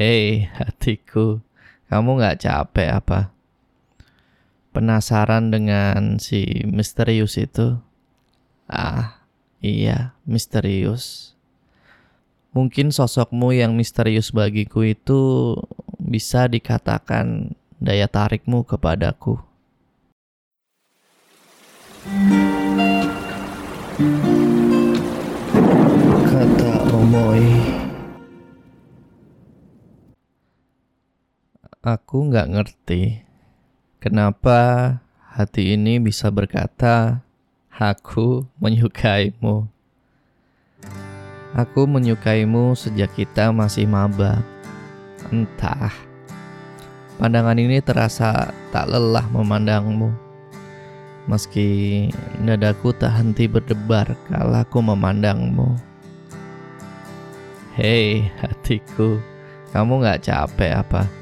Hei hatiku, kamu gak capek apa? Penasaran dengan si misterius itu? Ah, iya, misterius. Mungkin sosokmu yang misterius bagiku itu bisa dikatakan daya tarikmu kepadaku. Kata Omoy. Aku nggak ngerti kenapa hati ini bisa berkata, "Aku menyukaimu." Aku menyukaimu sejak kita masih maba. Entah, pandangan ini terasa tak lelah memandangmu. Meski dadaku tak henti berdebar kala aku memandangmu. Hei hatiku, kamu gak capek apa?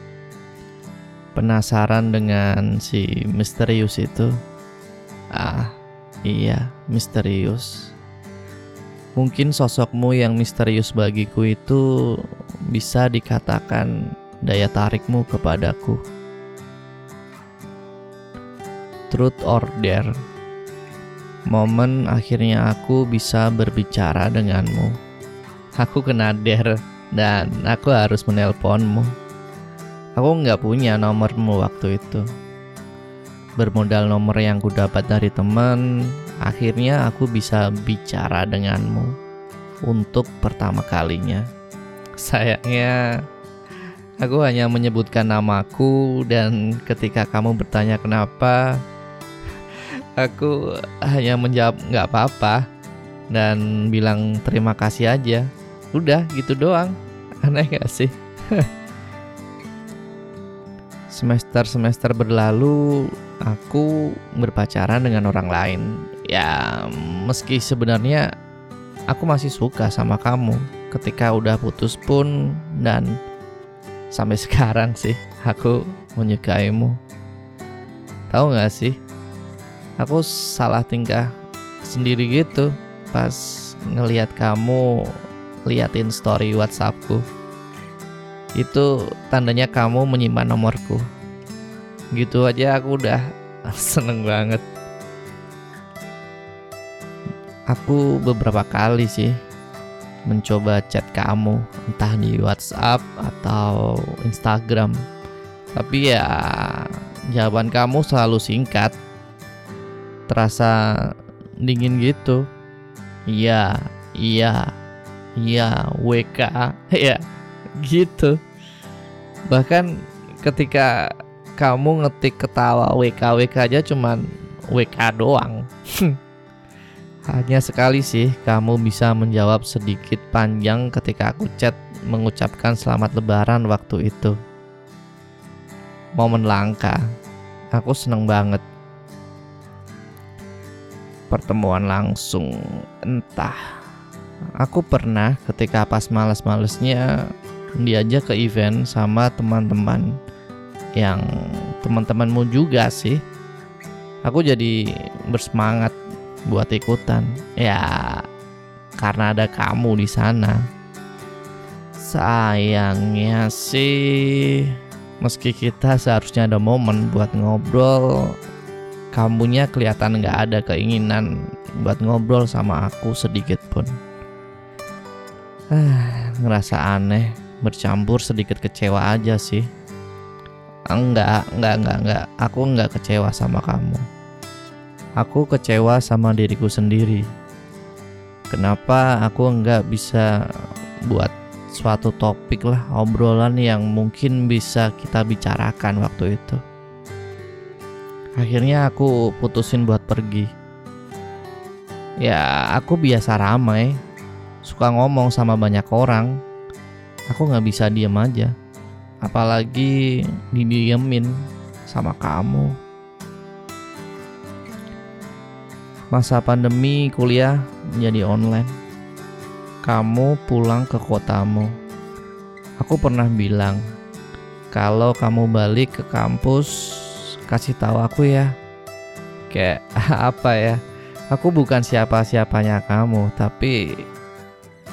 Penasaran dengan si misterius itu? Ah, iya, misterius. Mungkin sosokmu yang misterius bagiku itu bisa dikatakan daya tarikmu kepadaku. Truth or dare. Momen akhirnya aku bisa berbicara denganmu. Aku kena dare dan aku harus menelponmu. Aku nggak punya nomormu waktu itu. Bermodal nomor yang ku dapat dari teman, akhirnya aku bisa bicara denganmu untuk pertama kalinya. Sayangnya, aku hanya menyebutkan namaku dan ketika kamu bertanya kenapa, aku hanya menjawab nggak apa-apa dan bilang terima kasih aja. Udah gitu doang. Aneh gak sih? Semester-semester berlalu, aku berpacaran dengan orang lain. Ya, meski sebenarnya aku masih suka sama kamu ketika udah putus pun dan sampai sekarang sih aku menyukaimu. Tahu gak sih? Aku salah tingkah sendiri gitu pas ngelihat kamu liatin story WhatsAppku itu tandanya kamu menyimpan nomorku. Gitu aja aku udah seneng banget. Aku beberapa kali sih mencoba chat kamu entah di WhatsApp atau Instagram. Tapi ya jawaban kamu selalu singkat. Terasa dingin gitu. Iya iya iya WK ya gitu. Bahkan ketika kamu ngetik ketawa WK WK aja cuman WK doang. Hanya sekali sih kamu bisa menjawab sedikit panjang ketika aku chat mengucapkan selamat lebaran waktu itu. Momen langka. Aku seneng banget. Pertemuan langsung entah. Aku pernah ketika pas males-malesnya diajak ke event sama teman-teman yang teman-temanmu juga sih. Aku jadi bersemangat buat ikutan. Ya, karena ada kamu di sana. Sayangnya sih, meski kita seharusnya ada momen buat ngobrol, kamunya kelihatan nggak ada keinginan buat ngobrol sama aku sedikit pun. Ah, ngerasa aneh bercampur sedikit kecewa aja sih. Enggak, enggak, enggak, enggak. Aku enggak kecewa sama kamu. Aku kecewa sama diriku sendiri. Kenapa aku enggak bisa buat suatu topik lah obrolan yang mungkin bisa kita bicarakan waktu itu. Akhirnya aku putusin buat pergi. Ya, aku biasa ramai, suka ngomong sama banyak orang aku nggak bisa diem aja. Apalagi didiemin sama kamu. Masa pandemi kuliah menjadi online. Kamu pulang ke kotamu. Aku pernah bilang kalau kamu balik ke kampus kasih tahu aku ya. Kayak apa ya? Aku bukan siapa-siapanya kamu tapi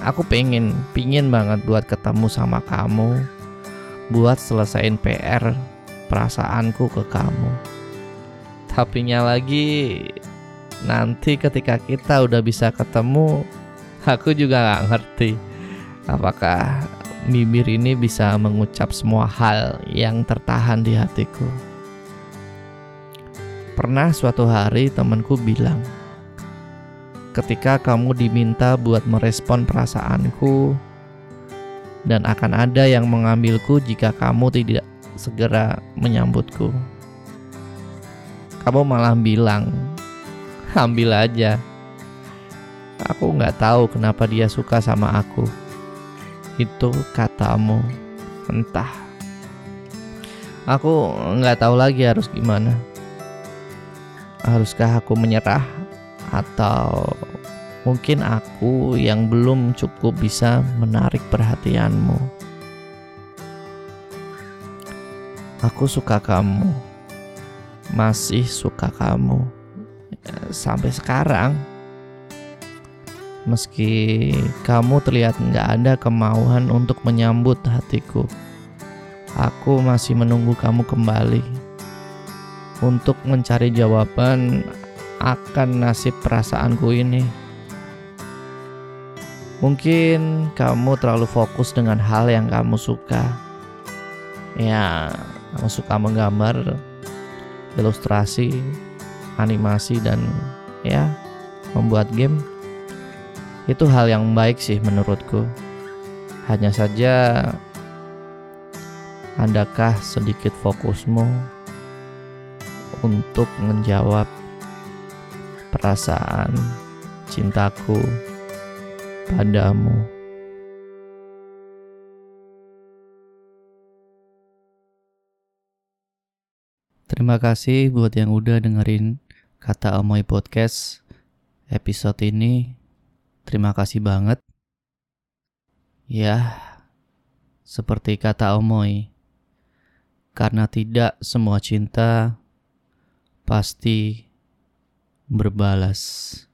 aku pengen pingin banget buat ketemu sama kamu buat selesaiin PR perasaanku ke kamu. Tapinya lagi nanti ketika kita udah bisa ketemu, aku juga gak ngerti apakah bibir ini bisa mengucap semua hal yang tertahan di hatiku. Pernah suatu hari temanku bilang, ketika kamu diminta buat merespon perasaanku, dan akan ada yang mengambilku jika kamu tidak segera menyambutku. Kamu malah bilang, ambil aja. Aku nggak tahu kenapa dia suka sama aku itu katamu entah aku nggak tahu lagi harus gimana haruskah aku menyerah atau mungkin aku yang belum cukup bisa menarik perhatianmu. Aku suka kamu. Masih suka kamu. Sampai sekarang. Meski kamu terlihat nggak ada kemauan untuk menyambut hatiku, aku masih menunggu kamu kembali. Untuk mencari jawaban akan nasib perasaanku ini. Mungkin kamu terlalu fokus dengan hal yang kamu suka. Ya, kamu suka menggambar, ilustrasi, animasi, dan ya, membuat game itu hal yang baik sih menurutku. Hanya saja adakah sedikit fokusmu untuk menjawab perasaan cintaku padamu? Terima kasih buat yang udah dengerin kata Amoy Podcast episode ini Terima kasih banget. Ya, seperti kata Omoy, karena tidak semua cinta pasti berbalas.